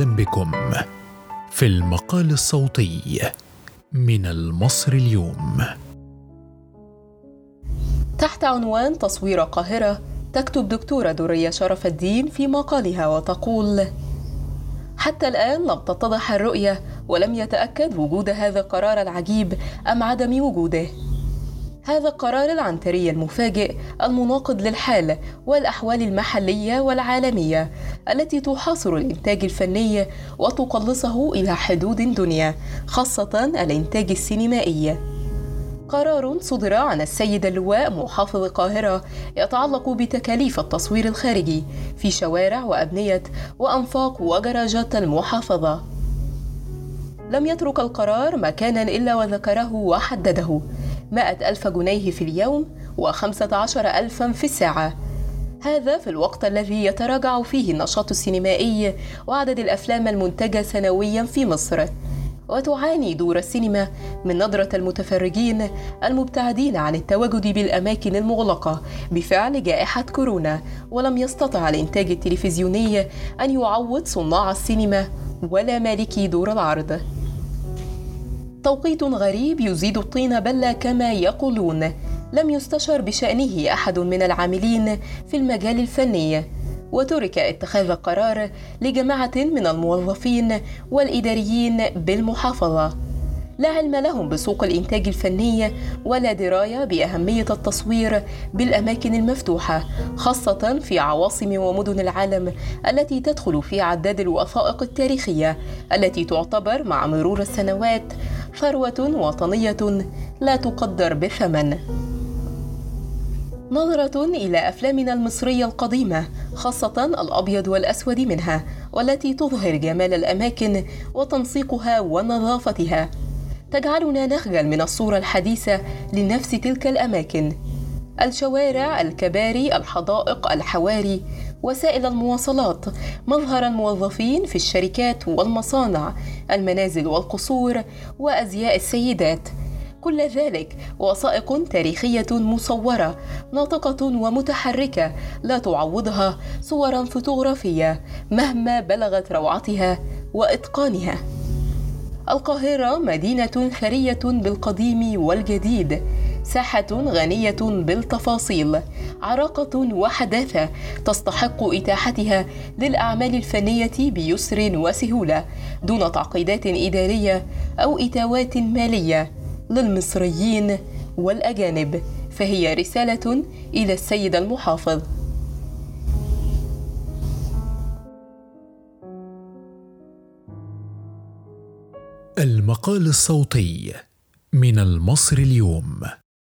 وسهلا بكم في المقال الصوتي من المصري اليوم. تحت عنوان تصوير القاهرة تكتب دكتورة درية شرف الدين في مقالها وتقول حتى الآن لم تتضح الرؤية ولم يتأكد وجود هذا القرار العجيب أم عدم وجوده. هذا القرار العنتري المفاجئ المناقض للحال والأحوال المحلية والعالمية التي تحاصر الإنتاج الفني وتقلصه إلى حدود دنيا خاصة الإنتاج السينمائي. قرار صدر عن السيد اللواء محافظ القاهرة يتعلق بتكاليف التصوير الخارجي في شوارع وأبنية وأنفاق وجراجات المحافظة. لم يترك القرار مكانا إلا وذكره وحدده. مائة ألف جنيه في اليوم وخمسة عشر ألفا في الساعة. هذا في الوقت الذي يتراجع فيه النشاط السينمائي وعدد الأفلام المنتجة سنويا في مصر. وتعاني دور السينما من نظرة المتفرجين المبتعدين عن التواجد بالأماكن المغلقة بفعل جائحة كورونا ولم يستطع الإنتاج التلفزيوني أن يعوض صناع السينما ولا مالكي دور العرض. توقيت غريب يزيد الطين بلة كما يقولون. لم يستشر بشأنه أحد من العاملين في المجال الفني. وترك اتخاذ القرار لجماعة من الموظفين والإداريين بالمحافظة. لا علم لهم بسوق الإنتاج الفني ولا دراية بأهمية التصوير بالأماكن المفتوحة خاصة في عواصم ومدن العالم التي تدخل في عداد الوثائق التاريخية التي تعتبر مع مرور السنوات ثروة وطنية لا تقدر بثمن. نظرة إلى أفلامنا المصرية القديمة خاصة الأبيض والأسود منها والتي تظهر جمال الأماكن وتنسيقها ونظافتها. تجعلنا نخجل من الصورة الحديثة لنفس تلك الأماكن. الشوارع الكباري الحدائق الحواري وسائل المواصلات. مظهر الموظفين في الشركات والمصانع المنازل والقصور وأزياء السيدات. كل ذلك وثائق تاريخية مصورة ناطقة ومتحركة لا تعوضها صورا فوتوغرافية مهما بلغت روعتها وإتقانها. القاهرة مدينة ثرية بالقديم والجديد. ساحة غنية بالتفاصيل، عراقة وحداثة تستحق إتاحتها للأعمال الفنية بيسر وسهولة دون تعقيدات إدارية أو إتاوات مالية للمصريين والأجانب، فهي رسالة إلى السيد المحافظ. المقال الصوتي من المصري اليوم.